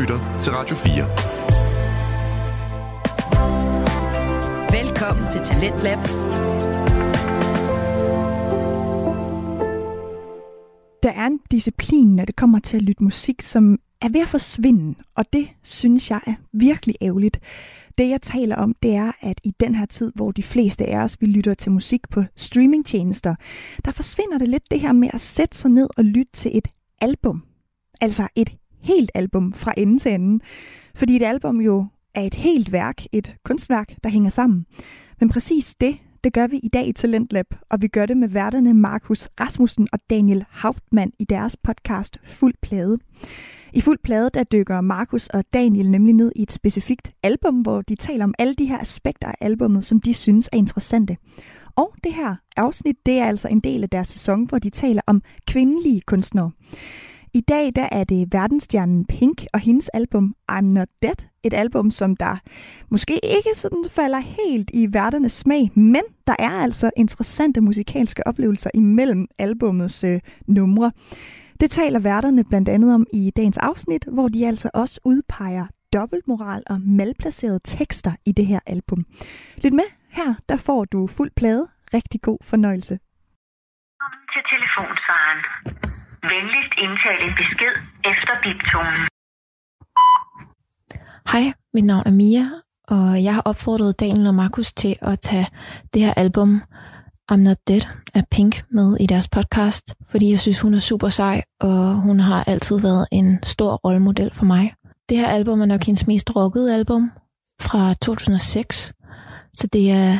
lytter til Radio 4. Velkommen til Talentlab. Der er en disciplin, når det kommer til at lytte musik, som er ved at forsvinde, og det synes jeg er virkelig ærgerligt. Det jeg taler om, det er, at i den her tid, hvor de fleste af os vi lytter til musik på streamingtjenester, der forsvinder det lidt det her med at sætte sig ned og lytte til et album. Altså et helt album fra ende til ende. Fordi et album jo er et helt værk, et kunstværk, der hænger sammen. Men præcis det, det gør vi i dag i Talentlab, og vi gør det med værterne Markus Rasmussen og Daniel Hauptmann i deres podcast Fuld Plade. I Fuld Plade, der dykker Markus og Daniel nemlig ned i et specifikt album, hvor de taler om alle de her aspekter af albummet, som de synes er interessante. Og det her afsnit, det er altså en del af deres sæson, hvor de taler om kvindelige kunstnere. I dag der er det verdensstjernen Pink og hendes album I'm Not Dead. Et album, som der måske ikke sådan falder helt i værternes smag, men der er altså interessante musikalske oplevelser imellem albumets øh, numre. Det taler værterne blandt andet om i dagens afsnit, hvor de altså også udpeger dobbeltmoral og malplacerede tekster i det her album. Lyt med, her der får du fuld plade. Rigtig god fornøjelse. Til telefonsvaren. Venligst indtale en besked efter biptonen. Hej, mit navn er Mia, og jeg har opfordret Daniel og Markus til at tage det her album I'm Not Dead af Pink med i deres podcast, fordi jeg synes, hun er super sej, og hun har altid været en stor rollemodel for mig. Det her album er nok hendes mest rockede album fra 2006, så det er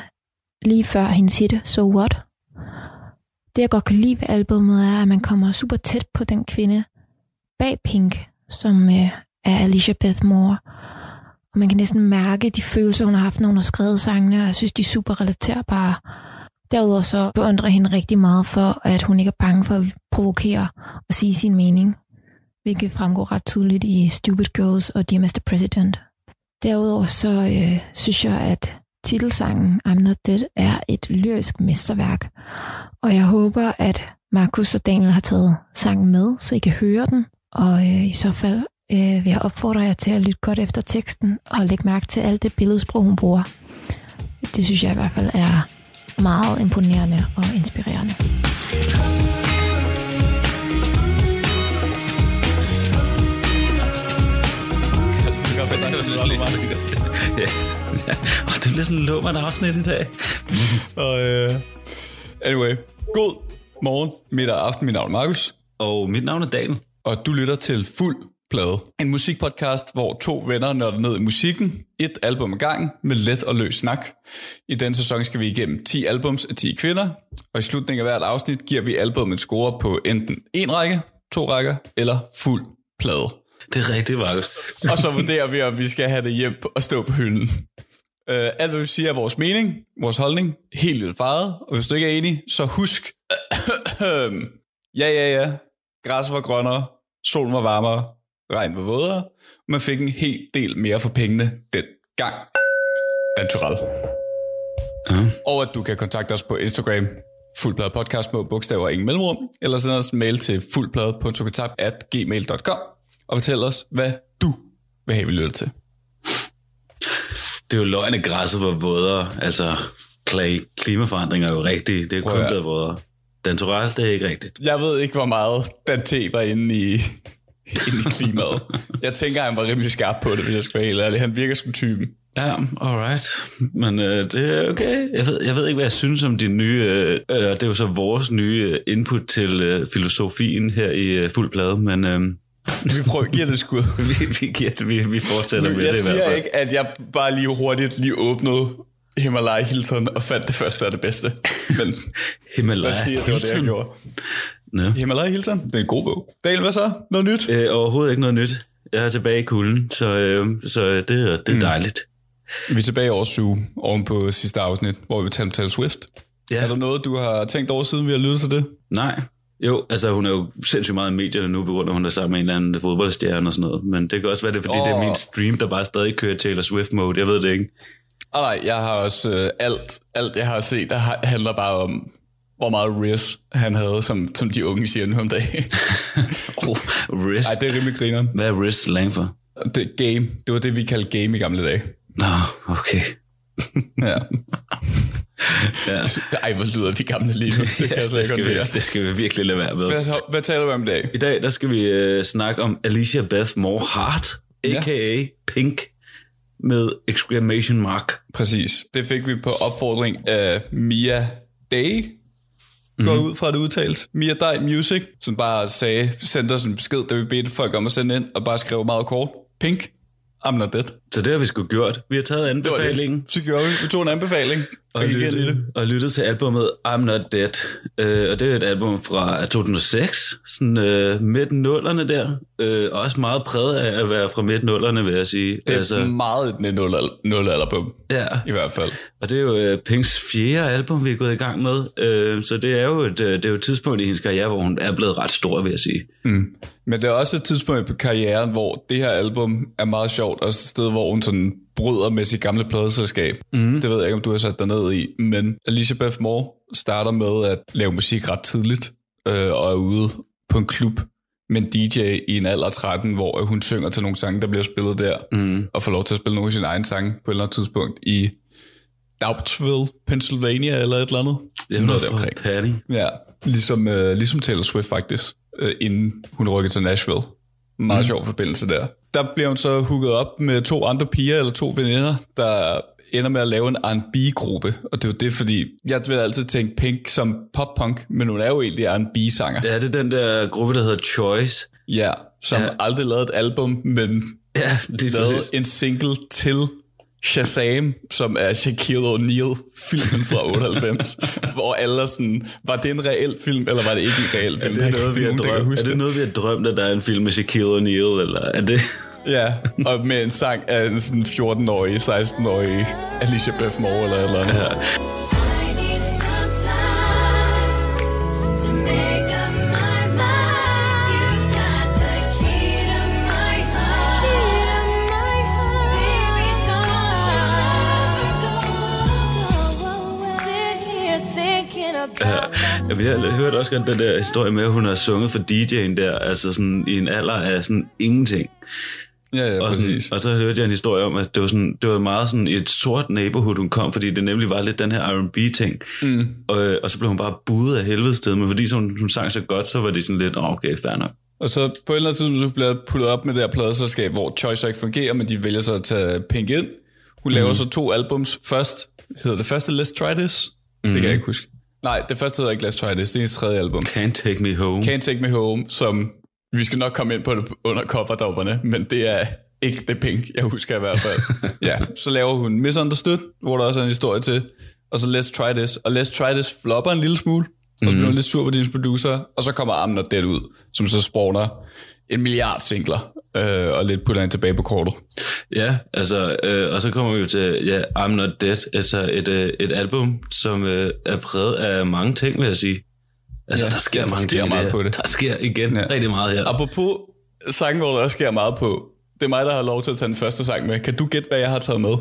lige før hendes hit So What. Det jeg godt kan lide ved albumet, er, at man kommer super tæt på den kvinde bag Pink, som øh, er Alicia Beth Moore. Og man kan næsten mærke de følelser, hun har haft, når hun har skrevet sangene, og jeg synes, de er super relaterbare. Derudover så beundrer hende rigtig meget for, at hun ikke er bange for at provokere og sige sin mening, hvilket fremgår ret tydeligt i Stupid Girls og Dear Mr. President. Derudover så øh, synes jeg, at titelsangen I'm Not Dead er et lyrisk mesterværk, og jeg håber, at Markus og Daniel har taget sangen med, så I kan høre den, og øh, i så fald øh, vil jeg opfordre jer til at lytte godt efter teksten og lægge mærke til alt det billedsprog, hun bruger. Det synes jeg i hvert fald er meget imponerende og inspirerende. Og det bliver sådan en lummert afsnit i dag. Og, uh, anyway, god morgen, middag og aften. Mit navn er Markus. Og mit navn er Daniel. Og du lytter til Fuld Plade. En musikpodcast, hvor to venner nørder ned i musikken, et album ad gang med let og løs snak. I denne sæson skal vi igennem 10 albums af 10 kvinder, og i slutningen af hvert afsnit giver vi album en score på enten en række, to rækker eller fuld plade. Det er rigtig Markus. og så vurderer vi, om vi skal have det hjem og stå på hylden. Uh, alt, hvad vi siger, er vores mening, vores holdning, helt vildt faret. Og hvis du ikke er enig, så husk, ja, ja, ja, græs var grønnere, solen var varmere, regn var vådere. Man fik en hel del mere for pengene den gang. Naturel. Uh. Og at du kan kontakte os på Instagram, fuldplade podcast med bogstaver og ingen mellemrum, eller sende os en mail til fuldplade.kontakt.gmail.com og fortæl os, hvad du vil have, vi lytter til. Det er jo løgn, at græsset var vådere. Altså, klimaforandringer er jo rigtige. Det er kun blevet vådere. Dantoral, det er ikke rigtigt. Jeg ved ikke, hvor meget Dante var inde i, inde i klimaet. jeg tænker, han var rimelig skarp på det, hvis jeg skal være helt ærlig. Han virker som typen. Ja, alright. Men øh, det er okay. Jeg ved, jeg ved ikke, hvad jeg synes om de nye... Øh, det er jo så vores nye input til øh, filosofien her i øh, fuld plade, men... Øh, vi prøver at give det skud. vi, vi, giver det, vi, vi fortsætter Men med jeg det i hvert siger fald. ikke, at jeg bare lige hurtigt lige åbnede Himalaya Hilton og fandt det første og det bedste. Men Himalaya hvad siger, det var det, jeg gjorde. Nå. Himalaya Hilton, det er en god bog. Daniel, hvad så? Noget nyt? Øh, overhovedet ikke noget nyt. Jeg er tilbage i kulden, så, øh, så det, det er dejligt. Vi er tilbage års uge, oven på sidste afsnit, hvor vi talte Taylor Swift. Ja. Er der noget, du har tænkt over, siden vi har lyttet til det? Nej. Jo, altså hun er jo sindssygt meget i medierne nu, på grund af, at hun er sammen med en eller anden fodboldstjerne og sådan noget. Men det kan også være, det er, fordi oh. det er min stream, der bare stadig kører Taylor Swift mode. Jeg ved det ikke. Ah, nej, jeg har også øh, alt, alt, jeg har set, der handler bare om, hvor meget Riz han havde, som, som de unge siger nu om dagen. Oh, Riz. Nej, det er rimelig grineren. Hvad er Riz slang for? Det, game, det var det, vi kaldte game i gamle dage. Nå, okay. Ja. Ja. Ej, hvor lyder vi gamle lige nu. Det kan slet det, skal vi, det skal vi virkelig lade være med. Hvad, hvad taler vi om i dag? I dag der skal vi øh, snakke om Alicia Beth Moore Hart, Ja. a.k.a. Pink, med exclamation mark. Præcis. Det fik vi på opfordring af Mia Day. Går Mhm. mm. ud fra det udtales. Mia Day Music, som bare sagde, sendte os en besked, da vi bedte folk om at sende ind, og bare skrev meget kort. Pink, I'm not dead. Så det har vi sgu gjort. Vi har taget Det anbefalingen. det. Så gjorde vi. Vi tog en anbefaling. Og, i lyttet, og lyttet til albumet I'm Not Dead. Øh, og det er et album fra 2006, sådan øh, midt nullerne der. Øh, også meget præget af at være fra midt nullerne, vil jeg sige. Det er altså, meget et nul album ja. i hvert fald. Og det er jo øh, Pinks fjerde album, vi er gået i gang med. Øh, så det er, jo et, øh, det er jo et tidspunkt i hendes karriere, hvor hun er blevet ret stor, vil jeg sige. Mm. Men det er også et tidspunkt på karrieren, hvor det her album er meget sjovt, og et sted, hvor hun sådan bryder med sit gamle pladeselskab. Mm. Det ved jeg ikke, om du har sat dig ned i, men Alicia Beth Moore starter med at lave musik ret tidligt, øh, og er ude på en klub med en DJ i en alder af 13, hvor hun synger til nogle sange, der bliver spillet der, Mm. og får lov til at spille nogle af sine egne sange på et eller andet tidspunkt i Doubtville, Pennsylvania eller et eller andet. Det er Noget deromkring. Patty. Ja, ligesom, øh, ligesom Taylor Swift faktisk, øh, inden hun rykkede til Nashville. Meget mm. sjov forbindelse der. Der bliver hun så hooket op med to andre piger eller to veninder, der ender med at lave en R&B-gruppe. Og det er jo det, fordi jeg vil altid tænke Pink som pop-punk, men hun er jo egentlig R&B-sanger. Ja. Ja, det er den der gruppe, der hedder Choice. ja som Ja. aldrig lavede et album, men Ja, det lavede præcis. en single til Shazam, som er Shaquille O'Neal-filmen fra 98, hvor alle er sådan, var det en reel film, eller var det ikke en reel Er film? det, Der noget, vi har drømt, er det noget, vi har drømt, at der er en film med Shaquille O'Neal, eller er det... Ja, og med en sang af en sådan 14-årig, 16-årig Alicia Beth Moore eller eller andet. Ja. Også godt den der historie med, at hun har sunget for DJ'en der, altså sådan i en alder af sådan ingenting. Ja, ja, Og, sådan, præcis. og så hørte jeg en historie om, at det var, sådan, det var meget sådan i et sort neighborhood, hun kom, fordi det nemlig var lidt den her R&B-ting. Mm. Og, og så blev hun bare budet af helvede sted, men fordi så hun, hun sang så godt, så var det sådan lidt, oh, okay, fair nok. Og så på et eller andet tidspunkt, så bliver jeg puttet op med det her pladeselskab, hvor Choice ikke fungerer, men de vælger så at tage Pink ind. Hun laver Mhm. så to albums. Først hedder det første Let's Try This. Mm. Det kan jeg ikke huske. Nej, det første hedder ikke Let's Try This. Det er hendes tredje album. Can't Take Me Home. Can't Take Me Home, som vi skal nok komme ind på det under coverdopperne, men det er ikke det pink, jeg husker i hvert fald. ja, så laver hun Misunderstood, hvor der også er en historie til, og så Let's Try This, og Let's Try This flopper en lille smule, og så bliver hun lidt sur på dine producer, og så kommer Not Dead ud, som så spawner en milliard singler, øh, og lidt putter hende tilbage på kortet. Ja, altså, øh, og så kommer vi jo til ja, I'm Not Dead, altså et, øh, et album, som øh, er præget af mange ting, vil jeg sige. Altså, Ja, der sker ja, der mange sker ting meget det. på det. Der sker igen Ja. rigtig meget her. Apropos sange, hvor der også sker meget på, det er mig, der har lov til at tage den første sang med. Kan du gætte, hvad jeg har taget med?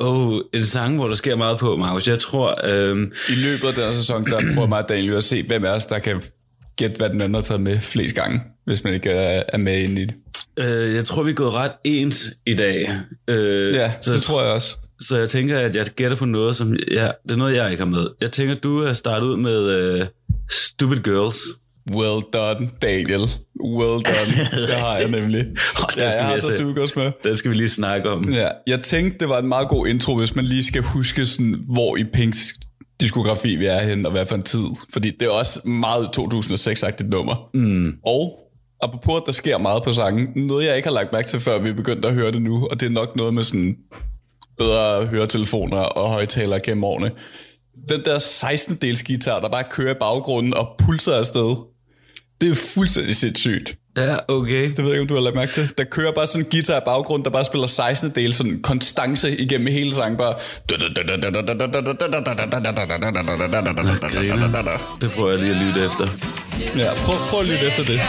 Oh, en sang, hvor der sker meget på, Markus. Jeg tror, øhm, I løbet af den her sæson, der prøver mig og Daniel at se, hvem af os, der kan gætte, hvad den anden har taget med flest gange, hvis man ikke er, er med ind i det. øh, jeg tror, vi er gået ret ens i dag. Øh, Ja, så, det tror jeg også. Så jeg tænker, at jeg gætter på noget, som ja, det er noget, jeg ikke har med. Jeg tænker, du har startet ud med øh, Stupid Girls. Well done, Daniel. Well done. Det har jeg nemlig. Den Ja, skal jeg vi har. Stupid med. Den skal vi lige snakke om. Ja, jeg tænkte, det var en meget god intro, hvis man lige skal huske, sådan, hvor i Pinks diskografi vi er henne, og hvad for en tid. Fordi det er også meget 2006-agtigt nummer. Mm. Og apropos, at der sker meget på sangen, noget jeg ikke har lagt mærke til, før vi er begyndt at høre det nu, og det er nok noget med sådan bedre høretelefoner og højtalere gennem årene. Den der 16-dels guitar, der bare kører i baggrunden og pulser afsted, det er fuldstændig sindssygt. Ja, okay. Det ved jeg ikke, om du har lagt mærke til. Der kører bare sådan en guitar i baggrund, der bare spiller 16 del sådan konstance igennem hele sangen. Bare... Det prøver jeg lige at lytte efter. Ja, prøv, prøv at lytte efter det.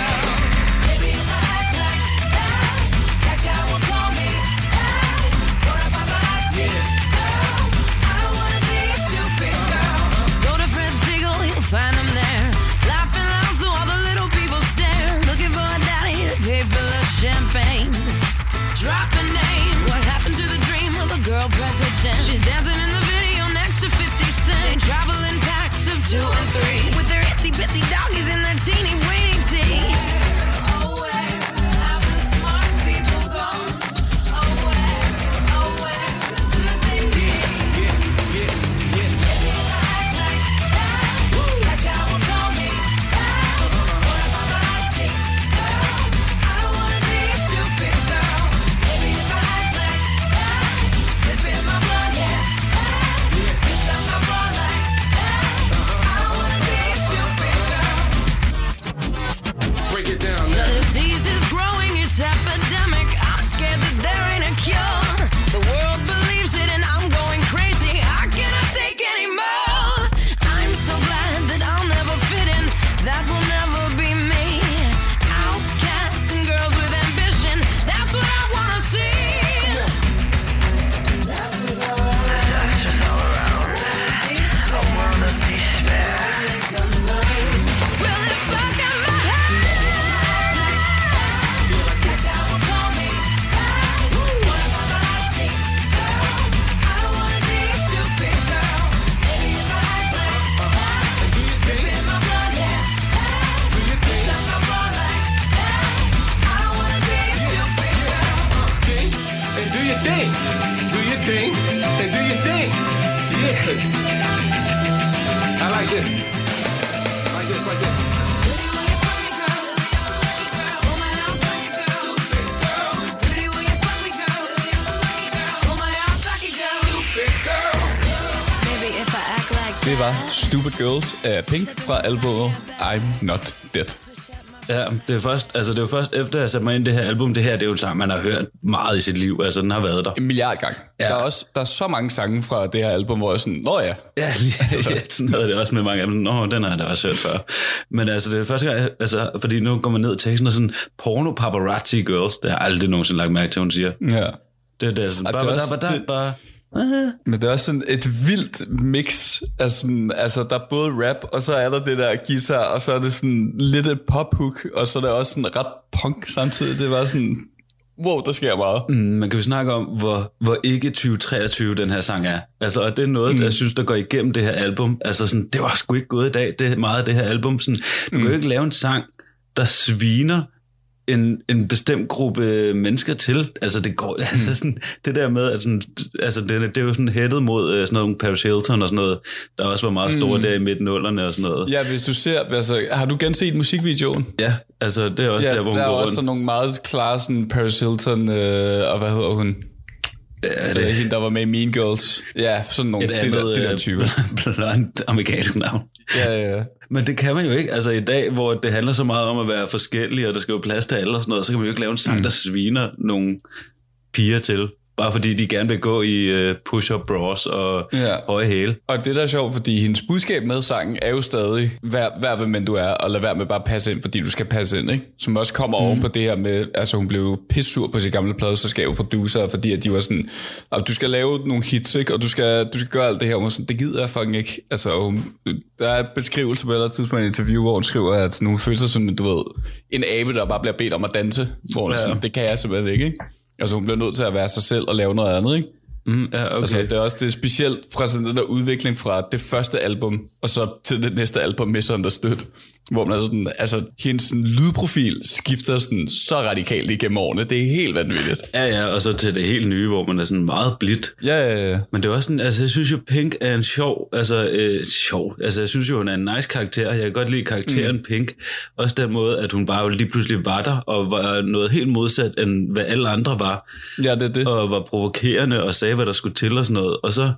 Girls af Pink fra albumet I'm Not Dead. Ja, det er først, altså det jo først efter, at jeg satte mig ind i det her album. Det her, det er jo en sang, man har hørt meget i sit liv. Altså, den har været der. En milliard gang. Ja. Der, er også, der er så mange sange fra det her album, hvor jeg er sådan, nå ja, Ja, lige, ja, sådan havde det også med mange af dem. Nå, den har jeg da også hørt før. Men altså, det er første gang, altså, fordi nu går man ned i teksten og sådan, porno paparazzi girls, det har jeg aldrig nogensinde lagt mærke til, hun siger. ja. Det er det, sådan, er bare, også- bare, det- bare, Men det er også sådan et vildt mix af sådan, altså der er både rap, og så er der det der guitar, og så er det sådan lidt et pop-hook, og så er det også sådan ret punk samtidig. Det var sådan, wow, der sker meget. Mm, man kan jo snakke om, hvor, hvor ikke 2023 den her sang er. Altså, og det er noget, mm. jeg synes, der går igennem det her album. Altså, sådan, det var sgu ikke gået i dag, det meget af det her album. Sådan, du mm. kan jo ikke lave en sang, der sviner en, en bestemt gruppe mennesker til. Altså, det går, altså sådan, det der med, at sådan, altså, det, det er jo sådan hættet mod øh, sådan noget Paris Hilton og sådan noget, der også var meget store mm. der i midten af nullerne og sådan noget. Ja, hvis du ser, altså, har du genset musikvideoen? Ja, altså, det er også Ja, der, hvor hun der er også rundt. sådan nogle meget klare sådan Paris Hilton, øh, og hvad hedder hun? Ja, Det er hende, der var med i Mean Girls. Ja, sådan nogle, et det, andet, der, det der øh, type. blondt amerikansk navn. Ja, ja, ja. Men det kan man jo ikke. Altså i dag, hvor det handler så meget om at være forskellig, og der skal jo plads til alle og sådan noget, så kan man jo ikke lave en sang, mm. der sviner nogle piger til. Bare fordi de gerne vil gå i uh, push-up bras og Ja. høje hæle. Og det der er sjovt, fordi hendes budskab med sangen er jo stadig, vær, vær hvem end du er, og lad være med bare at passe ind, fordi du skal passe ind, ikke? Som også kommer mm. oven på det her med, altså hun blev pissur på sit gamle pladeselskab og producer, fordi at de var sådan, "Ah, du skal lave nogle hits, ikke? Og du skal, du skal gøre alt det her. Og hun sådan, det gider jeg fucking ikke. Altså, hun, der er et beskrivelse på et eller andet tidspunkt i et interview, hvor hun skriver, at hun føler sig som, du ved, en abe, der bare bliver bedt om at danse. Hvor hun Ja. sådan, det kan jeg simpelthen ikke, ikke? Altså hun bliver nødt til at være sig selv og lave noget andet, ikke? Mm, ja, okay. Altså, det er også det er specielt fra sådan den der udvikling fra det første album, og så til det næste album, Misunderstood, hvor man er sådan, altså, hendes sådan, lydprofil skifter sådan så radikalt igennem årene. Det er helt vanvittigt. Ja, ja, og så til det helt nye, hvor man er sådan meget blidt. Ja, ja, ja. Men det er også sådan, altså jeg synes jo, Pink er en sjov, altså øh, sjov, altså jeg synes jo, hun er en nice karakter. Jeg kan godt lide karakteren mm. Pink. Også den måde, at hun bare lige pludselig var der, og var noget helt modsat, end hvad alle andre var. Ja, det er det. og var provokerende og sagde, hvad der skulle til og sådan noget. Og så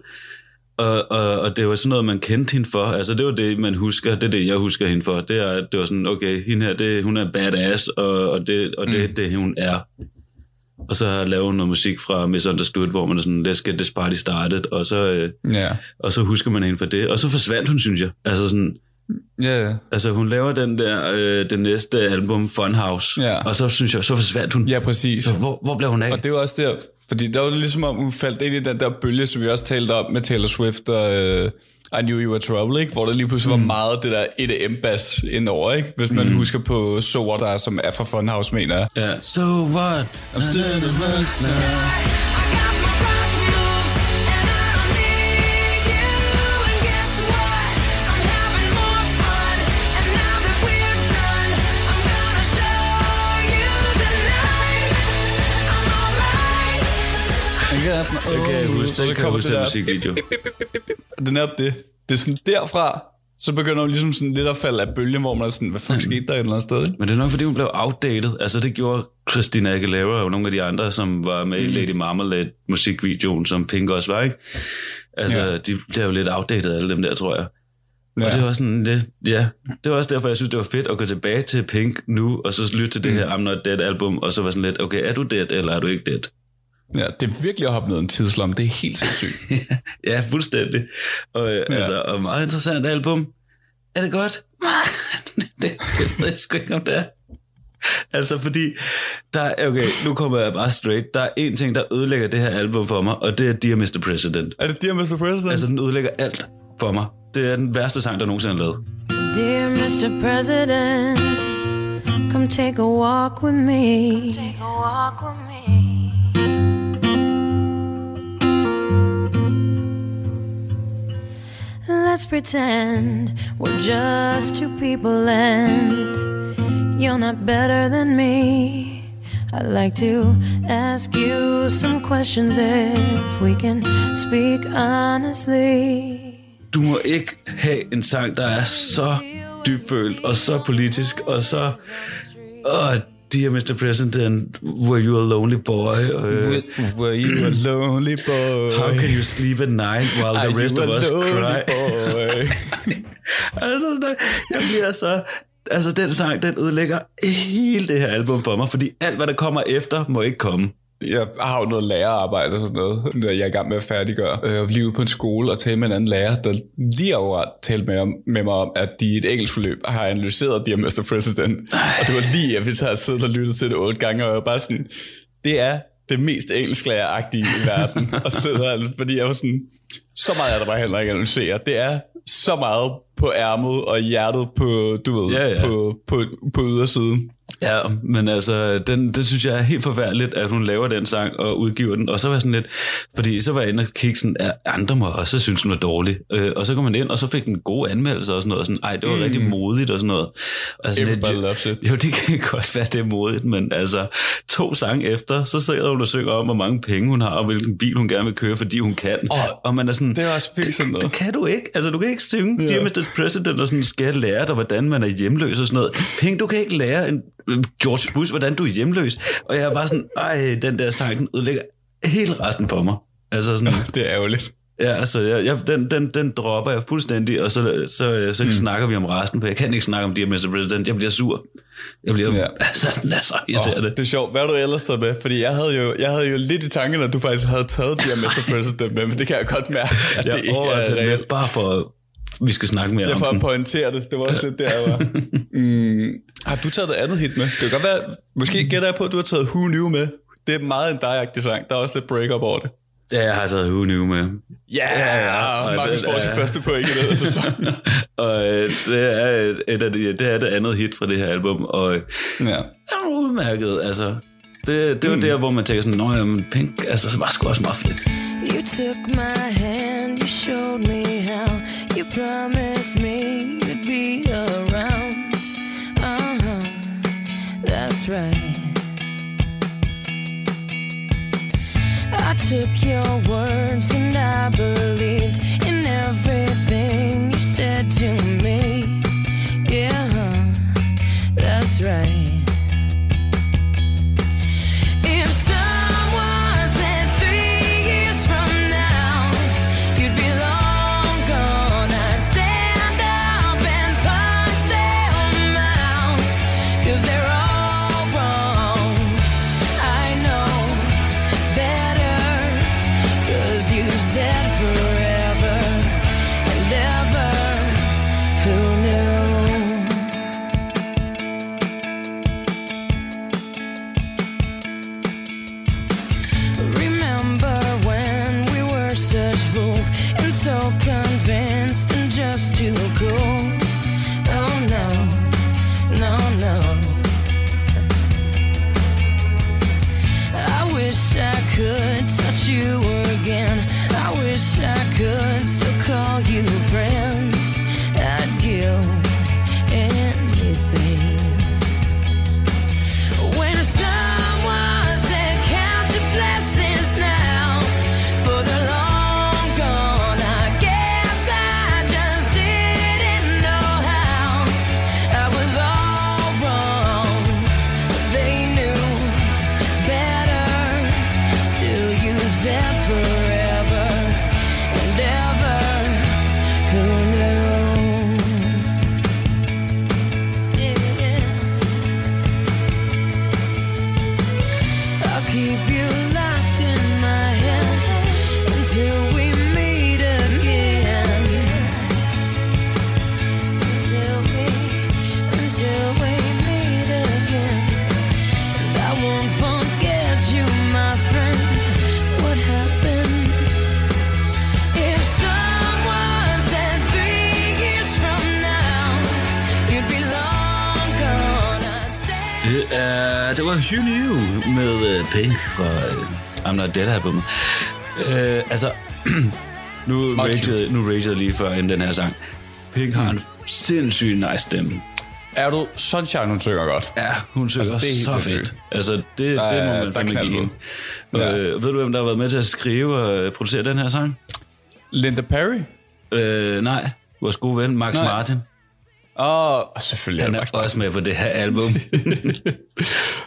og, og, og det var sådan noget, man kendte hende for. Altså, det var det, man husker. Det er det, jeg husker hende for. Det, er, det var sådan, okay, hende her, det, hun er badass, og, og det, og det, mm. det, hun er. Og så hun noget musik fra Misunderstood, hvor man er sådan, let's get this party started, og så, øh, Ja, og så husker man hende for det. Og så forsvandt hun, synes jeg. Altså sådan, ja, ja. altså hun laver den der, øh, det næste album, Funhouse, Ja. og så synes jeg, så forsvandt hun. Ja, præcis. Så hvor, hvor blev hun af? Og det er jo også der, fordi der var ligesom om, hun faldt ind i den der bølge, som vi også talte om med Taylor Swift og uh, I Knew You Were Trouble, ikke? hvor der lige pludselig mm. var meget det der EDM-bass indover, ikke? hvis man mm. husker på So What der, som er fra Funhouse, mener jeg. Ja. So what? I'm still in the works now. Jeg kan huske, Så jeg kan kommer huske det der- musikvideo. Det er netop det. Det er sådan derfra, så begynder hun ligesom sådan lidt at falde af bølgen, hvor man er sådan, hvad fuck skete der et eller andet sted, ikke? Men det er nok, fordi hun blev outdated. Altså, det gjorde Christina Aguilera og nogle af de andre, som var med i Mm. Lady Marmalade musikvideoen, som Pink også var, ikke? Altså, Ja. de blev jo lidt outdated, alle dem der, tror jeg. Ja. Ja. Og det var sådan lidt, ja, det var også derfor, jeg synes, det var fedt at gå tilbage til Pink nu, og så lytte til det Mm. her I'm Not Dead album, og så var sådan lidt, okay, er du dead, eller er du ikke dead? Ja, det er virkelig at hoppe ned en tidslomme. Det er helt sindssygt. ja, fuldstændig. Og, ja. Ja. altså, og meget interessant album. Er det godt? det, det ved jeg sgu ikke, om det er. Altså, fordi, der er, okay, nu kommer jeg bare straight. Der er en ting, der ødelægger det her album for mig, og det er Dear Mr. President. er det Dear Mr. President? Altså, den ødelægger alt for mig. Det er den værste sang, der nogensinde er lavet. Dear Mr. President, come take a walk with me. Take a walk with me. Let's pretend we're just two people and you're not better than me. I'd like to ask you some questions if we can speak honestly. Du må ikke have en sang, der er så dybfølt, og så politisk, og så... Åh, Dear Mr. President, were you a lonely boy? Uh, Were you a lonely boy? how can you sleep at night while Are the rest of a us cry? boy? altså, der, jeg bliver så... Altså, den sang, den ødelægger hele det her album for mig, fordi alt, hvad der kommer efter, må ikke komme. Jeg har jo noget lærerarbejde og sådan noget, der jeg er i gang med at færdiggøre. Øh, Jeg lige ude på en skole og tale med en anden lærer, der lige overret talte med, om, med mig om, at de i et engelsk forløb har analyseret Dear Mr. President. Og det var lige, at vi havde siddet og lyttet til det otte gange, og jeg var bare sådan, det er det mest engelsklæreragtige i verden. og sidder, fordi jeg var sådan, så meget er der bare heller ikke at analysere. Det er så meget på ærmet og hjertet på, du ved, Ja, ja. På, på, på ydersiden. Ja, men altså, den, det synes jeg er helt forfærdeligt, at hun laver den sang og udgiver den. Og så var jeg sådan lidt, fordi så var jeg inde og kigge sådan, at andre må også synes, den var dårlig. Øh, og så kom man ind, og så fik den gode anmeldelser og sådan noget. Og sådan, Ej, det var mm. rigtig modigt og sådan noget. Og sådan Everybody loves it. Jo, det kan godt være, det er modigt, men altså, to sange efter, så sidder hun og synger om, hvor mange penge hun har, og hvilken bil hun gerne vil køre, fordi hun kan. Åh, og man er sådan, det er også virkelig sådan noget. Det kan du ikke. Altså, du kan ikke synge Ja. Dear Mr. President og sådan, skal jeg lære dig, hvordan man er hjemløs og sådan noget. Penge, du kan ikke lære en George Bush, hvordan du er hjemløs. Og jeg er bare sådan, ej, den der sang, den ødelægger hele resten for mig. Altså sådan, Det er ærgerligt. ja, altså, jeg, jeg, den, den, den dropper jeg fuldstændig, og så, så, så mm. snakker vi om resten, for jeg kan ikke snakke om Dear Mr. President. Jeg bliver sur. Jeg bliver, Ja. altså, den er så irriterende. Oh, det er sjovt. Hvad har du ellers taget med? Fordi jeg havde jo, jeg havde jo lidt i tanken, at du faktisk havde taget Dear Mr. President med, men det kan jeg godt mærke, jeg det ikke er med, reelt. bare for, vi skal snakke mere Jeg om får den. at pointere det. Det var også lidt der, jeg var. Mm, har du taget det andet hit med? Det kan godt være, måske gætter jeg på, at du har taget Who Knew med. Det er meget en dig sang. Der er også lidt break-up over det. Ja, jeg har taget Who Knew med. Ja, ja, ja. og Markus får sin første point i den sæson. og øh, det, er et, et af de, det er det andet hit fra det her album, og øh, ja. det er udmærket, altså. Det, det var mm. der, hvor man tænker sådan, nå jamen, Pink, altså, var sgu også meget fedt. You took my hand, you showed me how. You promised me you'd be around. Uh huh, that's right. I took your words and I believed uh, I'm Not Dead albumet. Uh, altså, nu ragede, nu ragede lige før inden den her sang. Pink har en sindssygt nice stemme. Er du Sunshine, hun synger godt? Ja, hun synger Altså, det er så sindssygt. fedt. Altså, det, det Der må er- man der er fandme give. Ja. Øh, ved du, hvem der har været med til at skrive og øh, producere den her sang? Linda Perry? Øh, nej, vores gode ven, Max Nej. Martin. Åh, oh, selvfølgelig Han er er Max også med på det her album.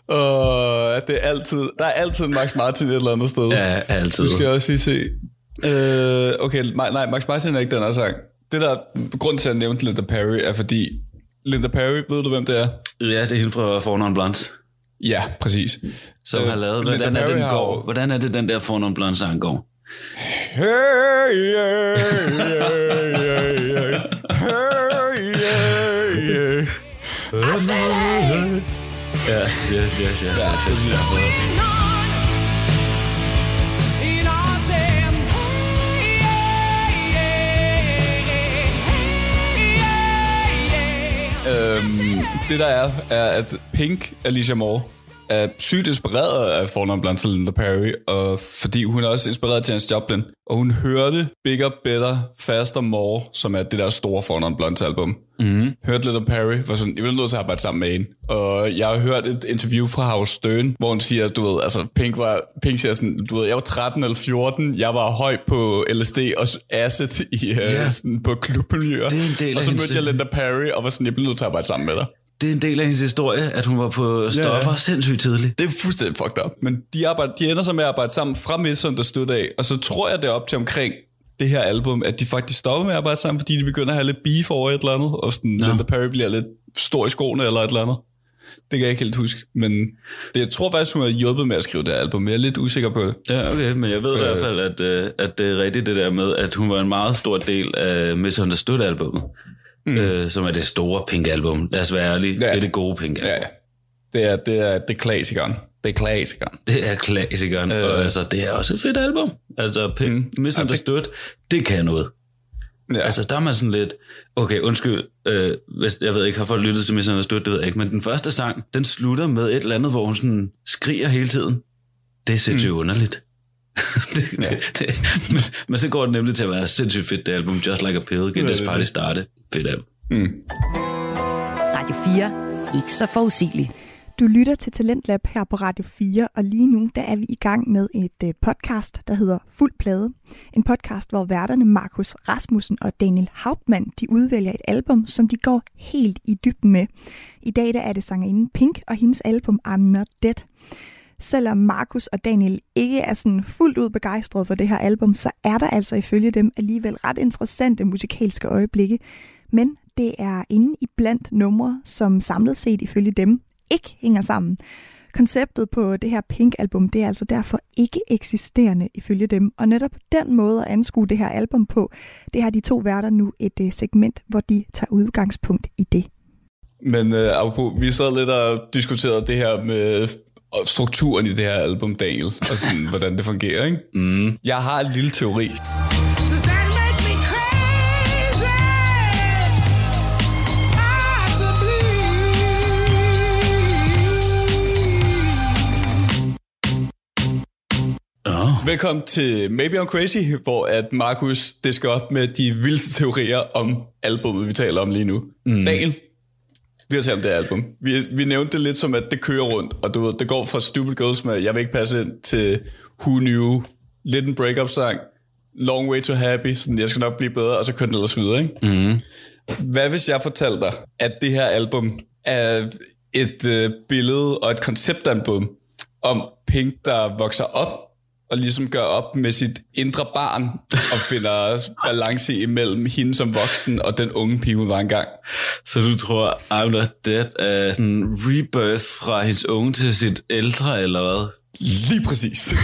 Åh, det er altid, der er altid en Max Martin et eller andet sted. ja, altid. Du skal også lige se. Øh, okay, ma- nej, Max Martin er ikke den her sang. Det der grund til at nævne Linda Perry er fordi, Linda Perry, ved du hvem det er? Ja, det er hende fra Fornavn Blondes, Ja, præcis. som Øh, har lavet, Linda hvordan er, det, Perry den går? hvordan er det, den der Fornavn Blondes sang går? Hey, yeah, yeah, yeah, yeah. Hey. Yes, yes, yes, yes. Ja, præcis. Øhm, det der er, er, at Pink, Alicia Moore, er sygt inspireret af fornavn blandt til Linda Perry, og fordi hun er også inspireret til Janis Joplin, og hun hørte Bigger, Better, Faster, More, som er det der store fornavn blandt album. Mm. Hørte Linda Perry, var sådan, jeg bliver nødt til at arbejde sammen med hende. Og jeg har hørt et interview fra Howard Stern, hvor hun siger, du ved, altså Pink, var, Pink siger sådan, du ved, jeg var 13 eller 14, jeg var høj på LSD og acid i, uh, Ja. sådan, på klubmiljøer. Er og så mødte jeg Linda Perry, og var sådan, jeg bliver nødt til at arbejde sammen med dig. Det er en del af hendes historie, at hun var på stoffer Ja. sindssygt tidligt. Det er fuldstændig fucked up. Men de, arbejder, de ender så med at arbejde sammen fra Midsummer af, og så tror jeg det er op til omkring det her album, at de faktisk stopper med at arbejde sammen, fordi de begynder at have lidt beef over et eller andet, og sådan, Nå. Linda Perry bliver lidt stor i skoene eller et eller andet. Det kan jeg ikke helt huske, men det, jeg tror faktisk, hun har hjulpet med at skrive det her album, men jeg er lidt usikker på det. Ja, okay, men jeg ved øh. i Øh. hvert fald, at, øh, at det er rigtigt det der med, at hun var en meget stor del af Misunderstood-albummet, mm. øh, som er det store Pink-album. Lad os være ærlige, ja. Ja. det er det gode Pink-album. Ja, ja. Det er, det er, det er klassikeren. Det er klassikeren. Det er klassikeren, øh. og altså, det er også et fedt album. Altså, Pink, mm. Misunderstood, det... det kan noget. Ja. Altså, der er man sådan lidt... Okay, undskyld, øh, hvis, jeg ved ikke, har folk lyttet til Misunderstood, det ved jeg ikke, men den første sang, den slutter med et eller andet, hvor hun sådan skriger hele tiden. Det er sindssygt mm. underligt. det, Ja. det, det, men, men så går det nemlig til at være sindssygt fedt, det album, Just Like a Pill, Get Ja, This Party det. Started. Fedt album. Mm. Radio 4. Ikke så forudsigeligt. Du lytter til Talentlab her på Radio 4, og lige nu der er vi i gang med et øh, podcast, der hedder Fuld Plade. En podcast, hvor værterne Markus Rasmussen og Daniel Hauptmann, de udvælger et album, som de går helt i dybden med. I dag der er det sangerinden Pink og hendes album I'm Not Dead. Selvom Markus og Daniel ikke er sådan fuldt ud begejstrede for det her album, så er der altså ifølge dem alligevel ret interessante musikalske øjeblikke. Men det er inde i blandt numre, som samlet set ifølge dem ikke hænger sammen. Konceptet på det her Pink-album, det er altså derfor ikke eksisterende ifølge dem. Og netop den måde at anskue det her album på, det har de to værter nu et øh, segment, hvor de tager udgangspunkt i det. Men øh, apropos, vi sad lidt og diskuterede det her med og strukturen i det her album, Daniel, og sådan, hvordan det fungerer, ikke? Mm. Jeg har en lille teori. Oh. Velkommen til Maybe I'm Crazy, hvor at Markus det skal op med de vildeste teorier om albumet, vi taler om lige nu. Mm. Daniel, vi har talt om det album. Vi, vi nævnte det lidt som, at det kører rundt, og du ved, det går fra Stupid Girls med Jeg vil ikke passe ind til Who Knew, lidt en breakup sang, Long Way to Happy, sådan jeg skal nok blive bedre, og så kører den ellers videre, ikke? Mm. Hvad hvis jeg fortalte dig, at det her album er et øh, billede og et konceptalbum om Pink, der vokser op og ligesom gør op med sit indre barn og finder balance imellem hende som voksen og den unge pige, hun var engang. Så du tror, I'm Not Dead er sådan en rebirth fra hendes unge til sit ældre, eller hvad? Lige præcis.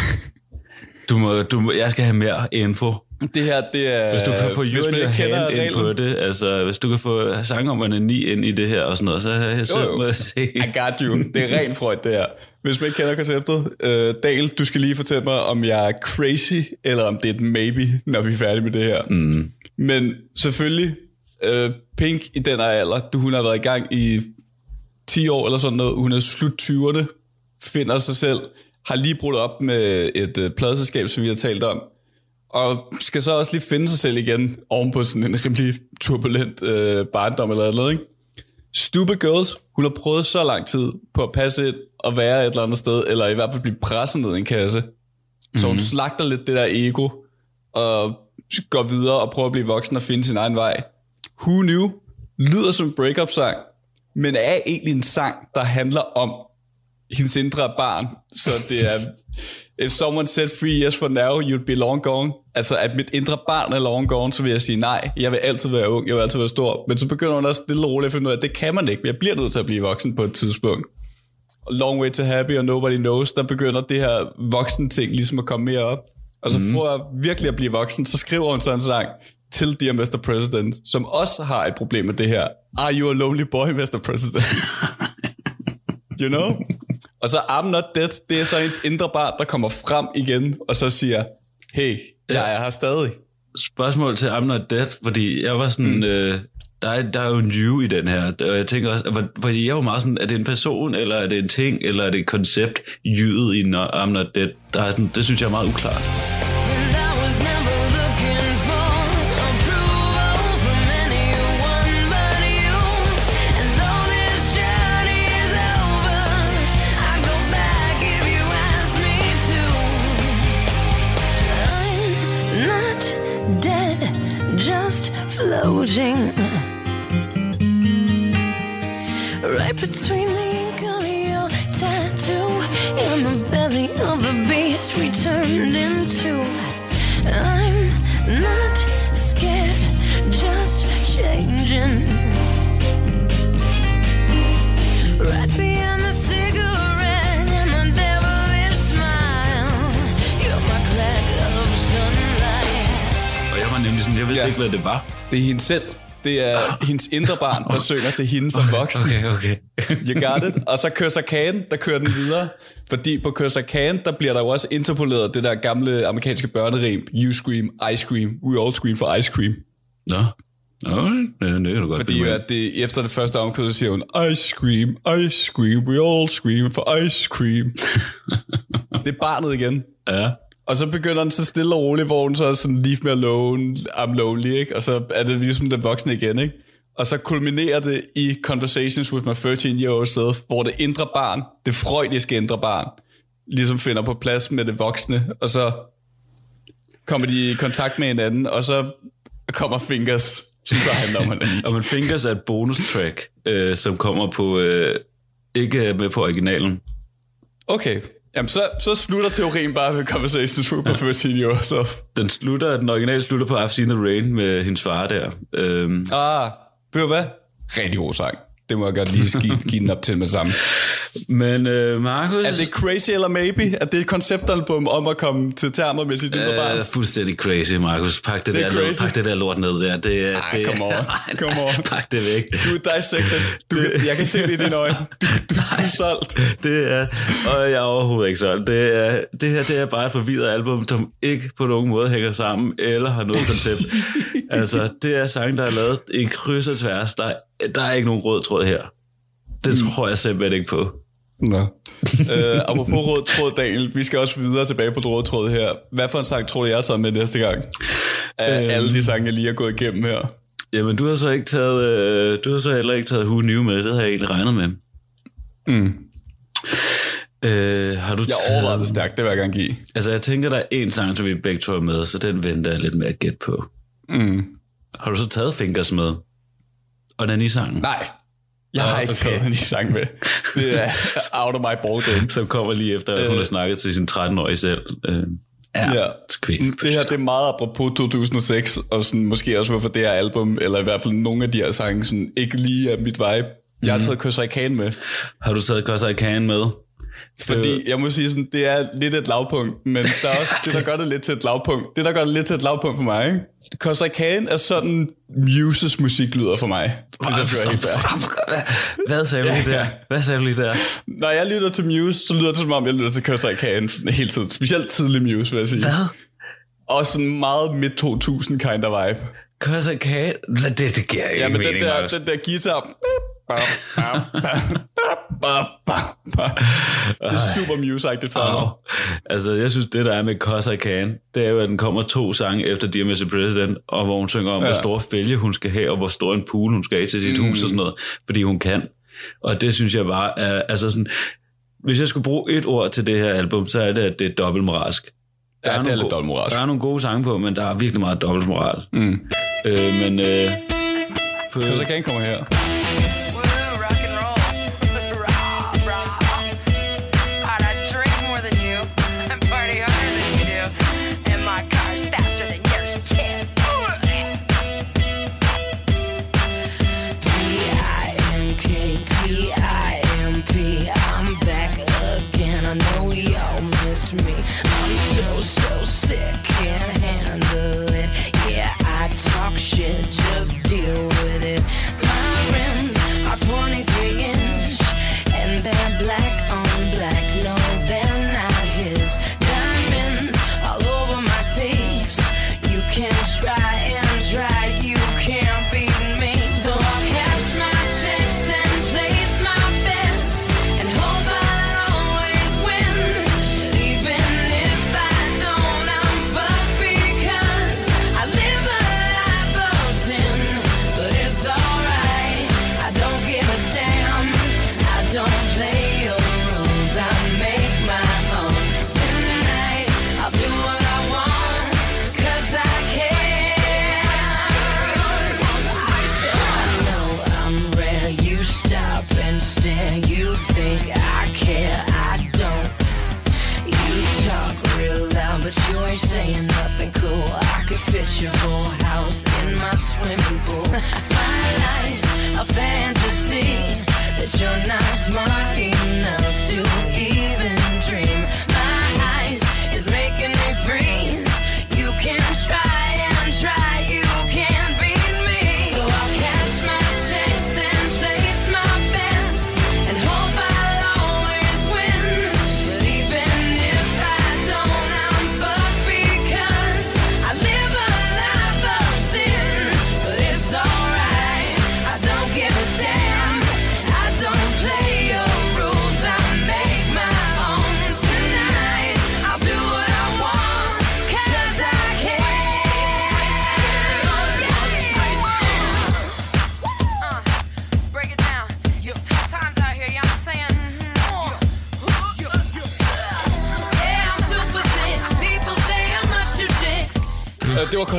Du må, du må, jeg skal have mere info. Det her, det er... Hvis du kan få hvis man ikke kender Hand ind på det, altså hvis du kan få sang om ni ind i det her og sådan noget, så, så Jo, jo. må jeg se. I got you. Det er ren Freud, det her. Hvis man ikke kender konceptet, øh, Dale, du skal lige fortælle mig, om jeg er crazy, eller om det er et maybe, når vi er færdige med det her. Mm. Men selvfølgelig, øh, Pink i den her alder, du, hun har været i gang i 10 år eller sådan noget, hun er slut 20'erne, finder sig selv, har lige brudt op med et øh, pladeselskab, som vi har talt om, og skal så også lige finde sig selv igen, oven på sådan en rimelig turbulent øh, barndom eller noget, ikke? Stupid Girls, hun har prøvet så lang tid på at passe ind og være et eller andet sted, eller i hvert fald blive presset ned i en kasse. Så hun slagter lidt det der ego, og går videre og prøver at blive voksen og finde sin egen vej. Who knew? lyder som en breakup-sang, men er egentlig en sang, der handler om hendes indre barn. Så det er, if someone said three years from now, you'd be long gone. Altså, at mit indre barn er long gone, så vil jeg sige, nej, jeg vil altid være ung, jeg vil altid være stor. Men så begynder hun også stille og roligt at finde ud af, at det kan man ikke. Jeg bliver nødt til at blive voksen på et tidspunkt. Long Way to Happy og Nobody Knows, der begynder det her voksen ting ligesom at komme mere op. Og så mm. for at virkelig at blive voksen, så skriver hun sådan en sang til Dear Mr. President, som også har et problem med det her. Are you a lonely boy, Mr. President? you know? Og så I'm not dead, det er så ens indre barn, der kommer frem igen, og så siger, hey, jeg er her stadig. Spørgsmål til I'm Not Dead, fordi jeg var sådan... Mm. Øh, der er, der er jo en you i den her, og jeg tænker også, hvor- fordi jeg er jo meget sådan, er det en person, eller er det en ting, eller er det et koncept, jydet i I'm Not Dead, der er sådan, det synes jeg er meget uklart. Hvad det var. Det er hende selv. Det er hendes indre barn, der synger til hende som voksen. Okay, okay. You got it. Og så Curse Can, der kører den videre. Fordi på Curse Can, der bliver der jo også interpoleret det der gamle amerikanske børnerim. You scream, I scream, we all scream for ice cream. Nå, Nå det, det kan du godt Fordi at det, efter det første omkvæd, så siger hun, ice scream, ice scream, we all scream for ice cream. det er barnet igen. Ja. Og så begynder den så stille og roligt, hvor hun så er sådan, leave me alone, I'm lonely, ikke? Og så er det ligesom den voksne igen, ikke? Og så kulminerer det i Conversations with my 13-year-old self, hvor det indre barn, det freudiske indre barn, ligesom finder på plads med det voksne, og så kommer de i kontakt med hinanden, og så kommer Fingers, som så handler om hinanden. Og man Fingers er et bonustrack, øh, som kommer på, øh, ikke med på originalen. Okay, jamen så, så slutter teorien bare ved Conversations with my 13-year-old self. Den slutter, den originale slutter på I've Seen the Rain med hendes far der. Øhm, Ah, ved du hvad? Rigtig god sang. Det må jeg godt lige give, give den op til med sammen. Men øh, Markus... Er det Crazy eller Maybe? Er det et konceptalbum om at komme til termer med sit indre barn? Øh, fuldstændig crazy, Markus. Pak det, Det er der, lort, pak det der lort ned der. Det, Ej, det, come on. Nej, nej, on. Pak det væk. Du er dissected. Du, kan- jeg kan se det i dine øjne. Du, du, du er solgt. Det er, og jeg er overhovedet ikke sådan. Det, er, det her det er bare et forvirret album, som ikke på nogen måde hænger sammen, eller har noget koncept. altså, det er sange, der er lavet i kryds og tværs. Der, er- der er ikke nogen rød tråd her. Det Mm. tror jeg simpelthen ikke på. Nå. øh, apropos rød tråd, Daniel. Vi skal også videre tilbage på rød tråd her. Hvad for en sang tror du, jeg har taget med næste gang? Af Øhm. alle de sange, jeg lige har gået igennem her. Jamen, du har så ikke taget, øh, du har så heller ikke taget Who New med. Det har jeg egentlig regnet med. Mm. Øh, har du Jeg taget- overvejede det stærkt, det vil jeg gerne give. Altså, jeg tænker, der er en sang, som vi begge to er med, så den venter jeg lidt med at gætte på. Mm. Har du så taget Fingers med? Og den i sangen? Nej, jeg har ikke okay. taget en sang med. Det er out of my ballgame. Som kommer lige efter, at hun Øh. har snakket til sin 13-årige selv. Øh, ja, Ja. Det her det er meget apropos 2006, og sådan, måske også hvorfor det her album, eller i hvert fald nogle af de her sange, sådan, ikke lige er mit vibe. Jeg Mhm. har taget Cause I med, Har du taget Cause I med? Fordi jeg må sige sådan, det er lidt et lavpunkt, men der er også det, der gør det lidt til et lavpunkt. Det, der gør det lidt til et lavpunkt for mig, ikke? Cause I Can er sådan Muses musik lyder for mig, hvis jeg skal helt. Hvad sagde du lige der? Hvad sagde du lige der? Når jeg lytter til Muse, så lyder det som om, jeg lytter til Cause I Can hele tiden. Specielt tidlig Muse, vil jeg sige. Hvad? Og sådan meget midt-2000 kind of vibe. Cause I Can? Det, det giver ikke Ja, men den mening, der, Markus. den der guitar... Det er super music-agtigt for mig. Altså, jeg synes, det der er med Cause I Can, det er jo, at den kommer to sange efter Dear Mr. President, og hvor hun synger om, ja. hvor stor fælge hun skal have, og hvor stor en pool hun skal have til sit mm. hus og sådan noget, fordi hun kan. Og det synes jeg bare er, altså sådan, hvis jeg skulle bruge et ord til det her album, så er det, at det er dobbeltmoralsk. Der Ja, det er nogle lidt dobbeltmoralsk. Der er nogle gode sange på, men der er virkelig meget dobbeltmoral. Mm. Øh, men øh, på, Så kan kommer her. Sick, can't handle it. Yeah, I talk shit, just deal with it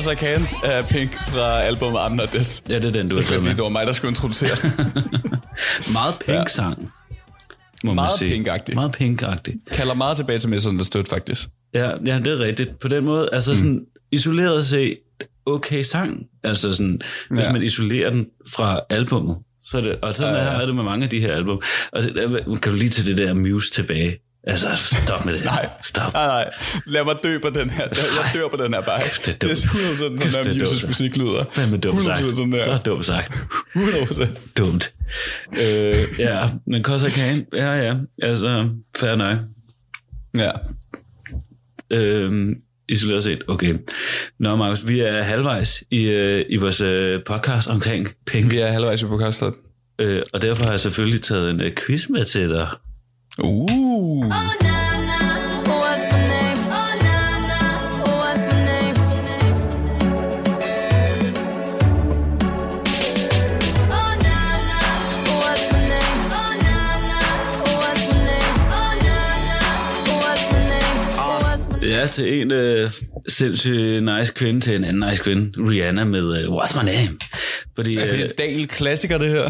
Cause I Can af Pink fra albumet I'm Not Dead. Ja, det er den, du har Det, taget med. det var mig, der skulle introducere. Meget pink-sang, må man Meget sige. Pink-agtig. Meget pink-agtig. Kalder meget tilbage til Misunderstood, faktisk. Ja, ja, det er rigtigt. På den måde, altså sådan isoleret set, okay sang. Altså sådan, hvis Ja. man isolerer den fra albummet. Så det, og sådan Ja, ja, ja. ja. er det med mange af de her album. Og så, kan du lige tage det der Muse tilbage? Altså, stop med det. Nej. Stop. Nej, nej. Lad mig dø på den her. Jeg dør på den her bare. Det er Det dumt. er 100% sådan, det Muses dumt. musik lyder. Fandme dumt sagt. 100% sådan der. Så dumt sagt. 100%. Dumt. øh, ja, men I Can, ja, ja. Altså, fair nok. Ja. øh, isoleret set. Okay. Nå, Markus, vi er halvvejs i, øh, i vores øh, podcast omkring penge, Vi er halvvejs i på kostet. øh, og derfor har jeg selvfølgelig taget en øh, quiz med til dig. Uh. What's my name? Oh, nah, nah. What's my name? Oh, nah, nah. What's my name? Oh, nah, nah. What's my name? Oh, nah, nah. What's my name? What's my name? Ja, til en øh, sindssygt nice kvinde til en anden nice kvinde, Rihanna med øh, What's My Name? Fordi, Er det øh, en Dal-klassiker, det her?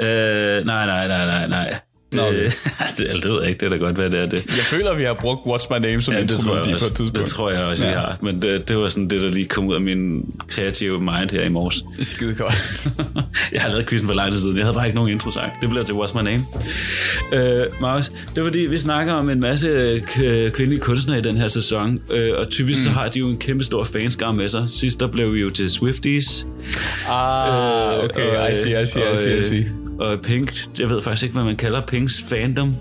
øh, nej, nej, nej, nej, nej. Nå, okay. det, det ved jeg ikke, det er da godt, hvad det er det. Jeg føler, vi har brugt What's My Name som Ja, ja, det tror, intromelodi på et tidspunkt. det tror jeg også, ja. Jeg har. Men det, det var sådan det, der lige kom ud af min kreative mind her i morges. Skide godt. jeg har lavet quizzen for lang tid siden. Jeg havde bare ikke nogen introsang. Det bliver til What's My Name. Øh, Marius, det er fordi, vi snakker om en masse øh, kvindelige kunstnere i den her sæson. Øh, og typisk mm. så har de jo en kæmpe stor fanskare med sig. Sidst der blev vi jo til Swifties. ah, okay. I see, I see, I see, I see. Og Pink, jeg ved faktisk ikke, hvad man kalder Pinks fandom.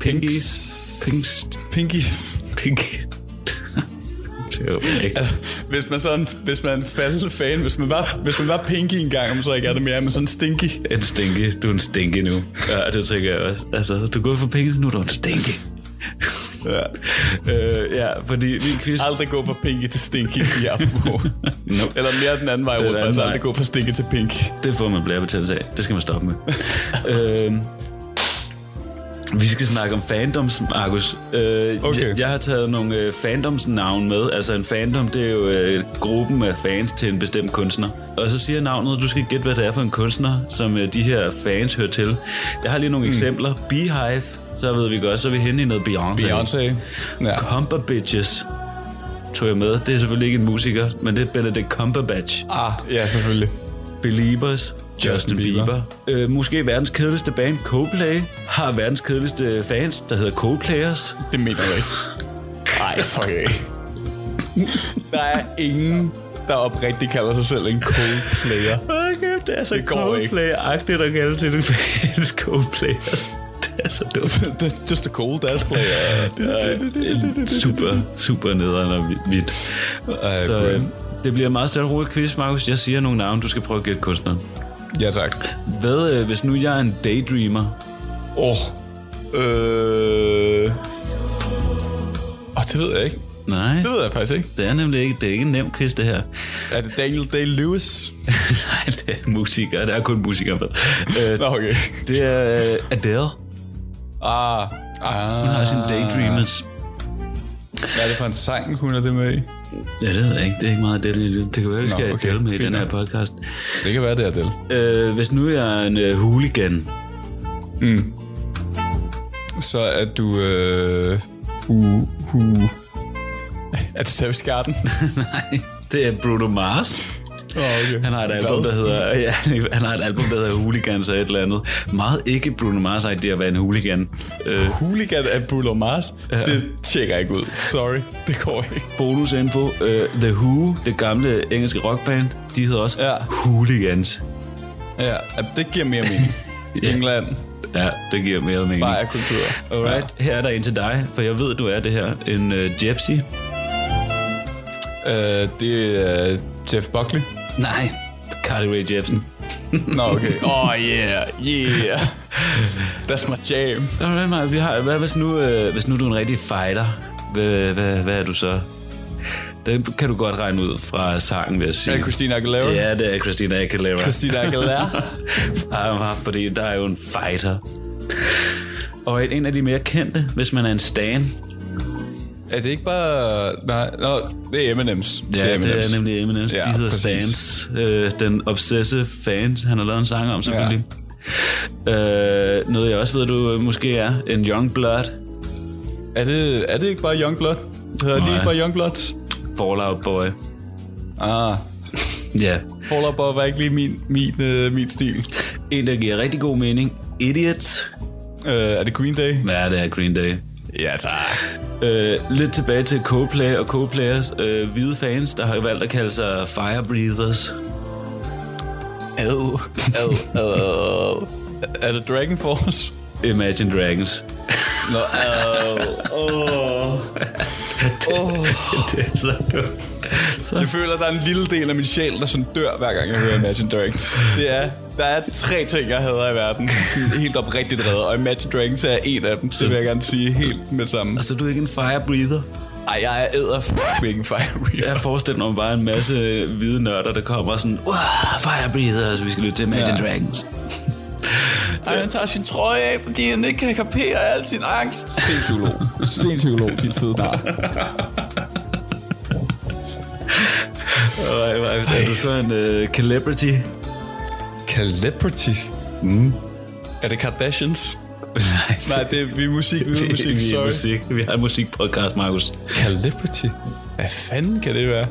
Pinkies. Pinks. Pinkies. Pink. det er ikke. Altså, hvis man sådan, hvis man er en fan, hvis man var, hvis man var pinky engang, så ikke er det mere, men sådan stinky. En stinky. Du er en stinky nu. Ja, det tænker jeg også. Altså, du gået for penge, nu er du en stinky. Ja. øh, ja, fordi min quiz... Aldrig gå fra pinky til stinky i apropos. Nope. Eller mere den anden vej rundt, altså aldrig gå fra stinky til pink. Det får man blærebetændelse af. Det skal man stoppe med. øhm, Vi skal snakke om fandoms, Markus. Øh, Okay. jeg, jeg har taget nogle øh, fandoms-navn med. Altså en fandom, det er jo øh, gruppen af fans til en bestemt kunstner. Og så siger navnet, du skal gætte, hvad det er for en kunstner, som øh, de her fans hører til. Jeg har lige nogle mm. eksempler. Beehive, så ved vi godt, så er vi henne i noget Beyoncé. Beyoncé. Ja. Cumberbitches tog jeg med. Det er selvfølgelig ikke en musiker, men det er Benedict Cumberbatch. Ah, ja, selvfølgelig. Beliebers, Justin, Justin Bieber. Bieber. Øh, måske verdens kedeligste band, Coldplay, har verdens kedeligste fans, der hedder Coldplayers. Det mener jeg ikke. Nej, fuck af. Der er ingen, der oprigtigt kalder sig selv en Coldplayer. Okay, det er så ikke. Coldplay-agtigt at kalde til det fans Coldplayers. Det er så dumt. Just a cold ass player. Det er super, super nederen og vidt. Så cool. øh, det bliver en meget stærkt roligt quiz, Markus. Jeg siger nogle navne, du skal prøve at gætte kunstneren. Ja, tak. Hvad, øh, hvis nu jeg er en daydreamer? Åh. Oh. Øh... Oh, det ved jeg ikke. Nej, Det ved jeg faktisk ikke. det er nemlig ikke, det er ikke en nem quiz, det her. Er det Daniel Day-Lewis? Nej, det er musikere. Der er kun musikere med. Nå, okay. det er øh, Adele. Ah. ah. Hun har sine daydreamers. Hvad er det for en sang, hun er det med i? Ja, det ved jeg ikke. Det er ikke meget Adele. Det kan være, at vi Nå, skal have okay. Adele med i den her podcast. Det kan være, det er Adele. Øh, hvis nu jeg er en øh, hooligan. Så er du... Øh... Hu... Hu... Er det Savage Garden? Nej, det er Bruno Mars. Okay. Han har et album, der hedder, ja, han har et album, der hedder Hooligans og et eller andet. Meget ikke Bruno Mars idé at være en hooligan. Øh, Hooligan af Bruno Mars? Ja. Det tjekker jeg ikke ud. Sorry, det går ikke. bonusinfo. Øh, The Who, det gamle engelske rockband, de hedder også Ja. Hooligans. Ja, ja, det giver mere mening. Ja. England, Ja, det giver mere mening. bare kultur. Alright, her er der en til dig, for jeg ved, du er det her. En uh, gypsy. Øh, det er Jeff Buckley. Nej, Carly Rae Jepsen. Nå, okay. Oh, yeah, yeah. That's my jam. Alright, Maja, vi har, hvad hvis nu, øh, hvis nu du er en rigtig fighter? Hvad, hvad, hvad er du så? Det kan du godt regne ud fra sangen, vil jeg sige. Er det Christina Aguilera? Ja, det er Christina Aguilera. Christina Aguilera? Ah, fordi der er jo en fighter. Og en af de mere kendte, hvis man er en stan. Er det ikke bare... Nej, no, det er Eminems. Ja, det er, det er nemlig Eminem. Ja, de hedder præcis. Stans. Øh, den obsessive fan, han har lavet en sang om, selvfølgelig. Ja. Øh, noget jeg også ved, du måske er. En young blood. Er det, er det ikke bare Youngblood? Hedder de Nej. ikke bare Youngbloods? Fallout Boy. Ah, Ja. Fall Out Boy var ikke lige min, min, øh, min stil. En, der giver rigtig god mening. Idiots. Øh, er det Green Day? Ja, det er Green Day. Ja, tak. Øh, lidt tilbage til Coldplay og Coldplayers. Øh, hvide fans, der har valgt at kalde sig Fire Breathers. Ad, ad, ad. Er det Dragon Force? Imagine Dragons. Nå, ad. Oh. Oh. det er så dumt. Så Jeg føler, der er en lille del af min sjæl, der sådan dør, hver gang jeg hører Imagine Dragons. Det er, der er tre ting, jeg hader i verden. Sådan helt oprigtigt reddet, og Imagine Dragons er en af dem. Det vil jeg gerne sige helt med sammen. Altså, du er ikke en fire breather? Ej, jeg er æder f***ing fire breather. Jeg forestiller mig bare en masse hvide nørder, der kommer sådan, wow, fire breathers, vi skal lytte til Imagine ja. Dragons. Ej, han tager sin trøje af, fordi han ikke kan kapere al sin angst. Se en psykolog. Se en psykolog, din fede nar. Og er du så en uh, celebrity? Celebrity. Mm. Er det Kardashians? Nej, Nej, det er, vi er musik, vi er musik, vi er musik. Vi har en musikpodcast, Markus. Celebrity? Hvad fanden kan det være?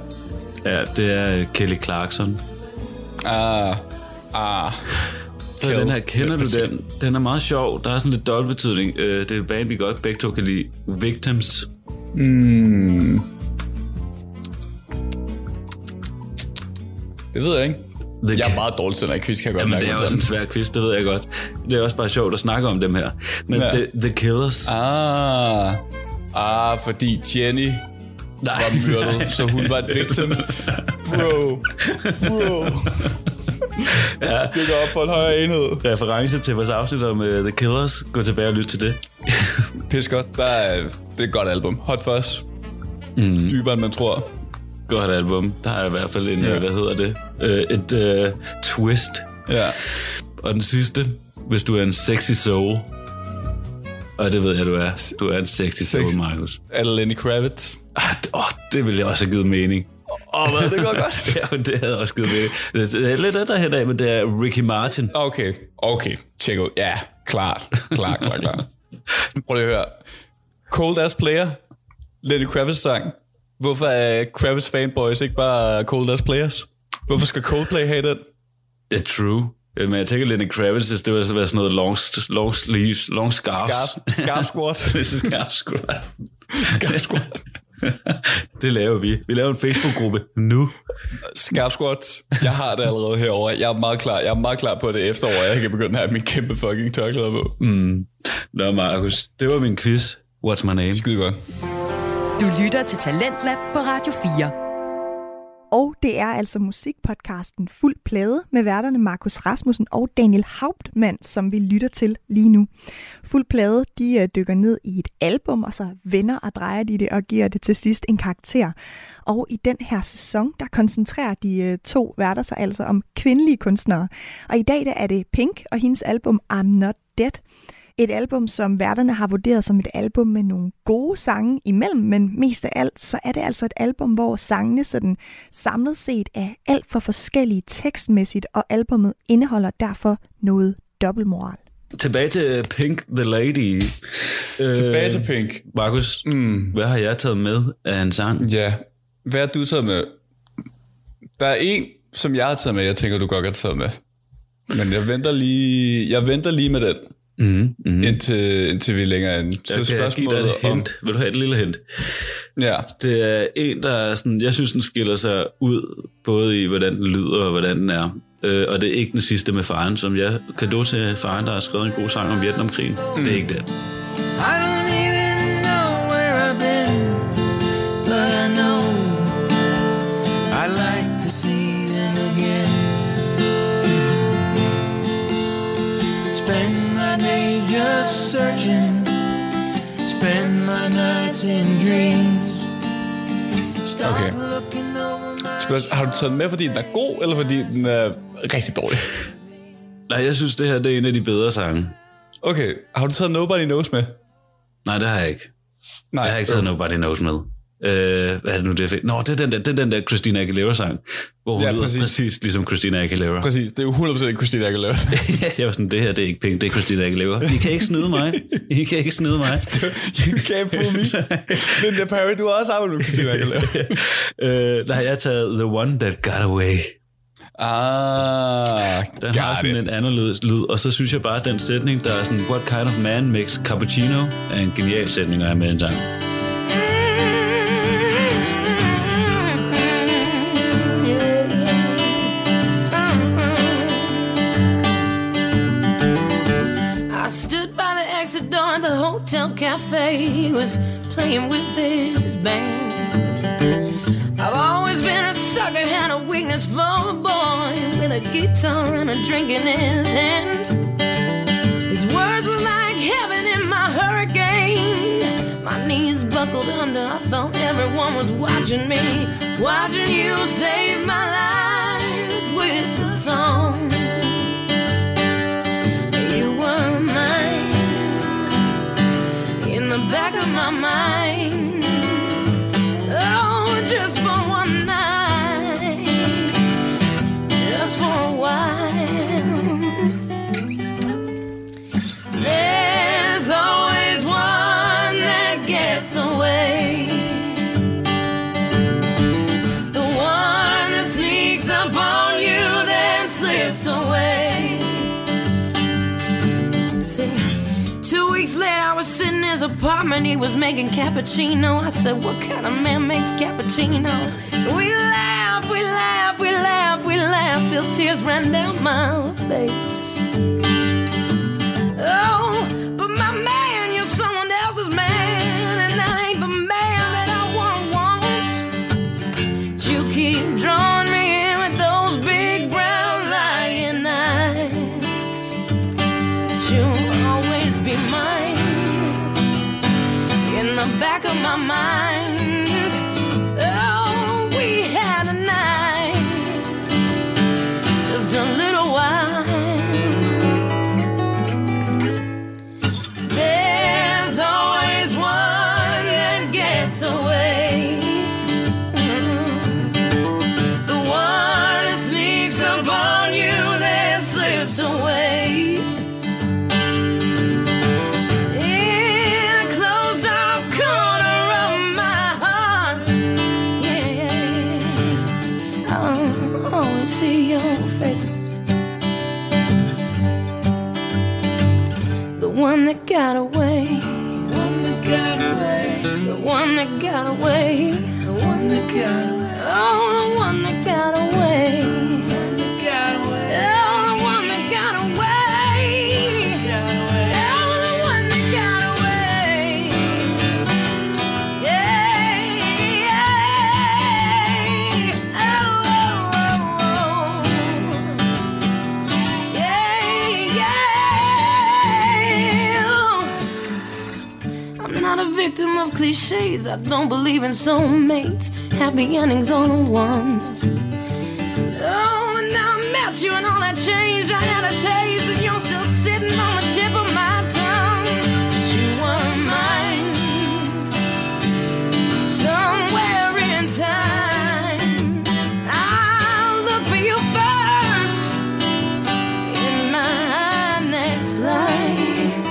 Ja, det er Kelly Clarkson. Ah, ah. Så den her, kender du den? Den er meget sjov. Der er sådan lidt dobbelt betydning. Øh, det er et band, vi godt begge to kan lide. Victims. Mm. Det ved jeg ikke. The Jeg er meget dårlig til den her quiz, kan jeg godt Jamen, mærke. det er også en svær quiz, det ved jeg godt. Det er også bare sjovt at snakke om dem her. Men Ja. ja. the, the Killers. Ah. Ah, fordi Jenny Nej, var myrdet, så hun var et victim. Bro. Bro. Ja. Det går op på en højere enhed. Reference til vores afsnit om uh, The Killers. Gå tilbage og lyt til det. Pis godt. Der er, det er et godt album. Hot Fuzz. Mm. Dybere, end man tror. Godt album. Der er i hvert fald en, Ja. ja. hvad hedder det? Uh, et uh, twist. Ja. Og den sidste, hvis du er en sexy soul. Og det ved jeg, du er. Du er en sexy soul, Sex. Markus. Er det Lenny Kravitz? Ah, åh, det ville jeg også have givet mening. Åh, oh, hvad? Det går godt. ja, det havde også givet mening. Det er lidt der hen af, men det er Ricky Martin. Okay, okay. Tjek ud. Ja, klart. Klart, klart, klart. Prøv lige at høre. Cold Ass Player. Lenny Kravitz sang. Hvorfor er Kravitz fanboys ikke bare Cold Ass Players? Hvorfor skal Coldplay have den? Det er true. Men jeg tænker, Lenny Kravitz, det var sådan noget long, long sleeves, long scarves. Scarf, scarf squat. det er scarf squat. Scarf squat. Det laver vi. Vi laver en Facebook-gruppe nu. Scarf squat. Jeg har det allerede herovre. Jeg er meget klar. Jeg er meget klar på det efterår. Jeg kan begynde at have min kæmpe fucking tørklæder på. Mm. Nå, Markus, det var min quiz. What's my name? Skide godt. Du lytter til Talentlab på Radio 4. Og det er altså musikpodcasten Fuld Plade med værterne Markus Rasmussen og Daniel Hauptmann, som vi lytter til lige nu. Fuld Plade, de øh, dykker ned i et album, og så vender og drejer de det og giver det til sidst en karakter. Og i den her sæson, der koncentrerer de øh, to værter sig altså om kvindelige kunstnere. Og i dag der er det Pink og hendes album I'm Not Dead. Et album, som værterne har vurderet som et album med nogle gode sange imellem, men mest af alt, så er det altså et album, hvor sangene sådan samlet set er alt for forskellige tekstmæssigt, og albummet indeholder derfor noget dobbeltmoral. Tilbage til Pink the Lady. Øh, Tilbage til Pink. Markus, Mm. hvad har jeg taget med af en sang? Ja. Hvad har du taget med? Der er en, som jeg har taget med, jeg tænker, du godt kan tage med. Men jeg venter lige, jeg venter lige med den, Mm, mm. indtil, indtil vi er længere ind. Så Jeg kan give dig spørgsmålet et om... hint. Vil du have et lille hint? Ja, Det er en, der er sådan, jeg synes, den skiller sig ud, både i, hvordan den lyder og hvordan den er. Øh, og det er ikke den sidste med faren, som jeg kan do til faren, der har skrevet en god sang om Vietnamkrigen. Mm. Det er ikke det. I searching, spend my nights in dreams. Stop Okay. Spørgsmål, har du taget den med, fordi den er god, eller fordi den er rigtig dårlig? Nej, jeg synes, det her det er en af de bedre sange. Okay, har du taget Nobody Knows med? Nej, det har jeg ikke. Nej, Jeg har ikke taget øh, Nobody Knows med. Øh, hvad er det nu, det er? Nå, det er den der, det er den der Christina Aguilera-sang, hvor hun Ja, lyder præcis. præcis. ligesom Christina Aguilera. Præcis, det er jo 100% ikke Christina Aguilera. jeg var sådan, det her det er ikke penge, det er Christina Aguilera. I kan ikke snyde mig. I kan ikke snyde mig. you can't fool me. Linda Perry, du har også arbejdet med Christina Aguilera. øh, har jeg taget The One That Got Away. ah, Den har sådan it. en anderledes lyd, og så synes jeg bare, at den sætning, der er sådan, What kind of man makes cappuccino, er en genial sætning at have med en sang. Hotel cafe. Was playing with his band. I've always been a sucker, had a weakness for a boy with a guitar and a drink in his hand. His words were like heaven in my hurricane. My knees buckled under. I thought everyone was watching me, watching you save my life with the song. The back of my mind. His apartment. He was making cappuccino. I said, What kind of man makes cappuccino? We laughed, we laughed, we laughed, we laughed till tears ran down my face. Oh, I don't believe in soulmates. Happy endings on the one. Oh, and now I met you and all that changed. I had a taste, and you're still sitting on the tip of my tongue. But you were mine. Somewhere in time, I'll look for you first in my next life.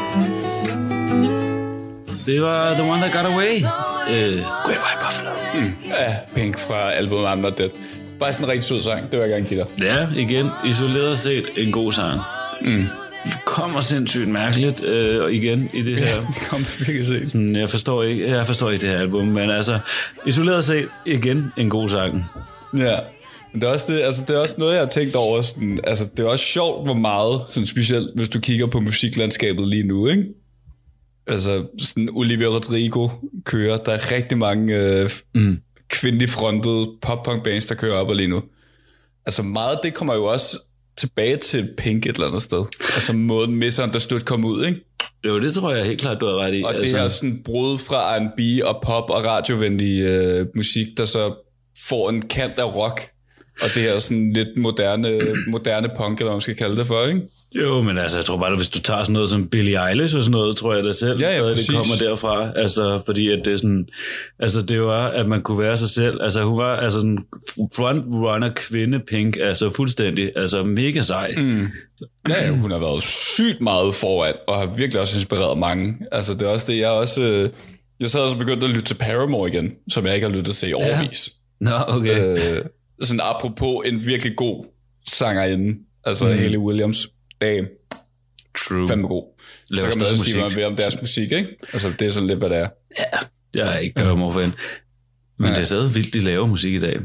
Det var The One That Got Away. Øh, Great White Buffalo. Ja, Pink fra albumet I'm Not Dead. Bare sådan en rigtig sød sang, det vil jeg gerne give dig. Ja, igen, isoleret set en god sang. Mm. Kommer sindssygt mærkeligt øh, og igen i det her. Det kom virkelig set. Sådan, jeg forstår ikke, jeg forstår ikke det her album, men altså, isoleret set, igen en god sang. Ja. Men det er, også det, altså det er også noget, jeg har tænkt over. Sådan, altså, det er også sjovt, hvor meget, sådan specielt hvis du kigger på musiklandskabet lige nu, ikke? Altså, sådan Olivia Rodrigo kører. Der er rigtig mange øh, mm. kvindelige frontede pop-punk bands, der kører op og lige nu. Altså meget af det kommer jo også tilbage til Pink et eller andet sted. Altså måden Misunderstood kom ud, ikke? Jo, det tror jeg helt klart, du har ret i. Og altså, det er sådan brud fra R&B og pop og radiovenlig øh, musik, der så får en kant af rock. Og det er sådan lidt moderne, moderne punk, eller hvad man skal kalde det for, ikke? Jo, men altså, jeg tror bare, at hvis du tager sådan noget som Billie Eilish og sådan noget, tror jeg da selv Ja, ja, stadig, det kommer derfra. Altså, fordi at det er sådan, altså det var, at man kunne være sig selv. Altså, hun var altså sådan frontrunner kvinde pink, altså fuldstændig, altså mega sej. Mm. Ja, ja, hun har været sygt meget foran, og har virkelig også inspireret mange. Altså, det er også det, jeg også... Øh, jeg så også begyndt at lytte til Paramore igen, som jeg ikke har lyttet til i overvis. Nå, okay. Øh, sådan apropos en virkelig god sangerinde, altså mm. Hayley Williams. Damn, True. fandme god. Laver så kan man så sige noget mere om deres musik, ikke? Altså, det er sådan lidt, hvad det er. Jeg er ikke Paramore-fan. Men Nej. det er stadig vildt, de laver musik i dag.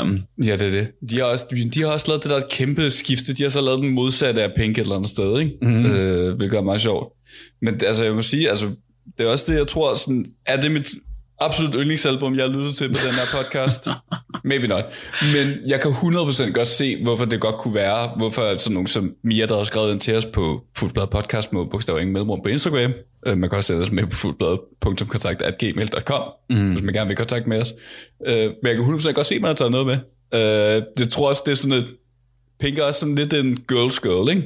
Um, Ja, det er det. De har, også, de har også lavet det der kæmpe skifte. De har så lavet den modsatte af Pink et eller andet sted, ikke? Mm. Øh, hvilket er meget sjovt. Men altså, jeg må sige, altså, det er også det, jeg tror, sådan, er det mit absolut yndlingsalbum, jeg har lyttet til på den her podcast? Maybe not. Men jeg kan 100% godt se, hvorfor det godt kunne være, hvorfor sådan nogen som Mia, der har skrevet ind til os på Foodblad Podcast med bogstav ingen mellemrum på Instagram. Øh, man kan også sende os med på foodblad.kontakt.gmail.com, mm. hvis man gerne vil kontakt med os. Øh, men jeg kan 100% godt se, at man har taget noget med. Øh, det tror også, det er sådan et, Pink er også sådan lidt en girls girl, ikke?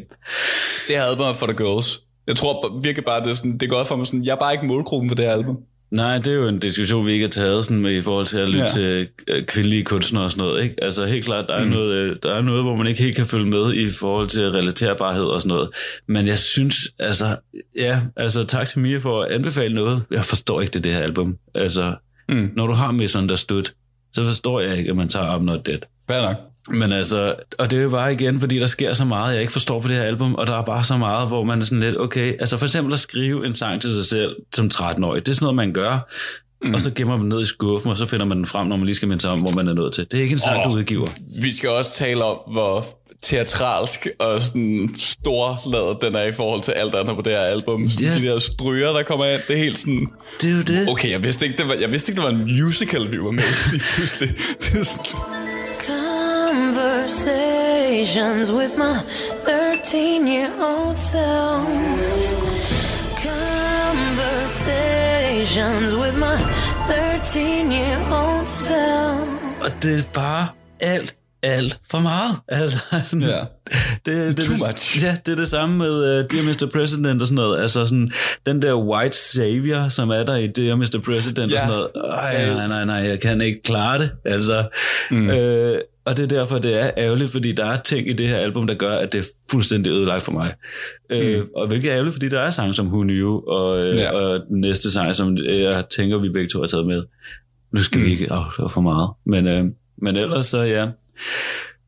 Det her album er for the girls. Jeg tror virkelig bare, det er, sådan, det er godt for mig sådan, jeg er bare ikke målgruppen for det her album. Nej, det er jo en diskussion, vi ikke har taget sådan med, i forhold til at lytte Ja. til øh, kvindelige kunstnere og sådan noget. Ikke? Altså helt klart, der er, mm. noget, øh, der er noget, hvor man ikke helt kan følge med i forhold til relaterbarhed og sådan noget. Men jeg synes, altså, ja, altså tak til Mia for at anbefale noget. Jeg forstår ikke det, det her album. Altså, Mm. når du har Misunderstood, så forstår jeg ikke, at man tager I'm Not Dead. Fair nok. Men altså, og det er jo bare igen, fordi der sker så meget, jeg ikke forstår på det her album, og der er bare så meget, hvor man er sådan lidt, okay, altså for eksempel at skrive en sang til sig selv som 13-årig, det er sådan noget, man gør, mm. og så gemmer man den ned i skuffen, og så finder man den frem, når man lige skal minde sig om, hvor man er nået til. Det er ikke en sang, Åh. du udgiver. Vi skal også tale om, hvor teatralsk og sådan storladet den er i forhold til alt andet på det her album. Sådan Ja. De der stryger, der kommer ind, det er helt sådan... Det er jo det. Okay, jeg vidste ikke, det var, jeg vidste ikke, det var en musical, vi var med i pludselig. Det er sådan, Conversations with my 13 year old self. Conversations with my 13 year old self. Og det er bare alt, alt for meget. Altså, sådan, Ja. det, det, Too det, much. Ja, det er det samme med uh, Dear Mr. President og sådan noget. Altså sådan, den der white savior, som er der i Dear Mr. President Ja. og sådan noget. Ej, nej, nej, nej, jeg kan ikke klare det. Altså, mm. øh, og det er derfor, det er ærgerligt, fordi der er ting i det her album, der gør, at det er fuldstændig ødelagt for mig. Mm. Øh, og hvilket er ærgerligt, fordi der er sange som Who Knew, og, øh, Ja. og den næste sang, som jeg tænker, vi begge to har taget med. Nu skal mm. vi ikke afsløre for meget. Men, øh, men ellers så ja,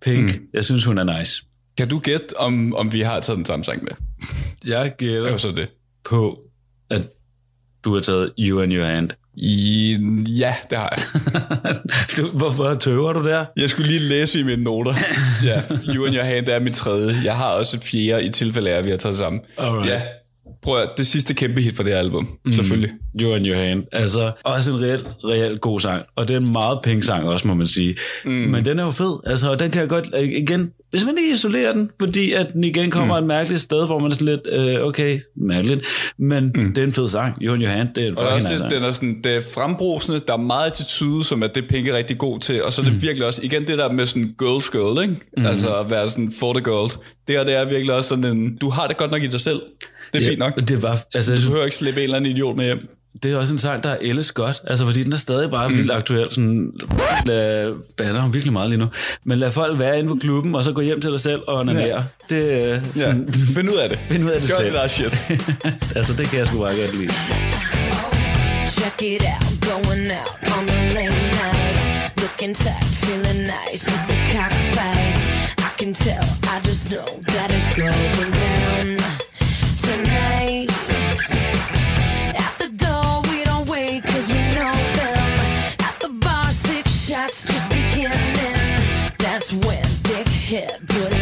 Pink, mm. jeg synes, hun er nice. kan du gætte, om, om vi har taget den samme sang med? Jeg gætter så det. på, at du har taget You and Your Hand. I, ja, det har jeg. Du, hvorfor tøver du der? Jeg skulle lige læse i mine noter. Ja, You and Your Hand er mit tredje. Jeg har også et fjerde i tilfælde af, at vi har taget sammen. Alright. Ja, prøv at, det sidste kæmpe hit for det her album, mm. selvfølgelig. You and Your Hand. Altså, også en reelt, reelt god sang. Og det er en meget pink sang også, må man sige. Mm. Men den er jo fed. Altså, og den kan jeg godt, igen, hvis man ikke isolerer den, fordi at den igen kommer mm. et mærkeligt sted, hvor man er sådan lidt, øh, okay, mærkeligt, men mm. det er en fed sang. Your Hand, det er en Og også det, den er sådan, det er frembrusende, der er meget attitude, som at det Pink er rigtig god til, og så er det mm. virkelig også, igen det der med sådan girls girl, ikke? Mm. Altså at være sådan for the girl. Det her, det er virkelig også sådan en, du har det godt nok i dig selv. Det er ja, fint nok. Det var, altså, jeg Du synes, behøver ikke slippe en eller anden idiot med hjem. det er også en sang, der er ældes godt, altså fordi den er stadig bare mm. vildt aktuel, sådan, lad, bander ham virkelig meget lige nu, men lad folk være inde på klubben, og så gå hjem til dig selv og onanere. Ja. Det er Ja, sådan, find ud af det. Find ud af det Gør selv. det der shit. altså det kan jeg sgu bare godt lide. Check it out, going out on the late night. Looking tight, feeling nice. It's a cockfight. I can tell, I just know that it's going down just beginning. That's when Dick hit put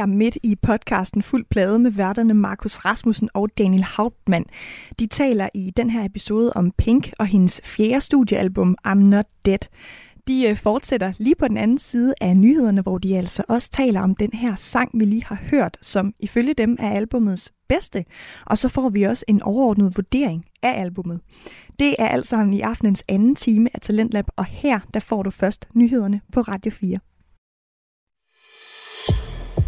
her midt i podcasten Fuld Plade med værterne Markus Rasmussen og Daniel Hauptmann. De taler i den her episode om Pink og hendes fjerde studiealbum I'm Not Dead. De øh, fortsætter lige på den anden side af nyhederne, hvor de altså også taler om den her sang, vi lige har hørt, som ifølge dem er albumets bedste. Og så får vi også en overordnet vurdering af albummet. Det er alt sammen i aftenens anden time af Talentlab, og her der får du først nyhederne på Radio 4.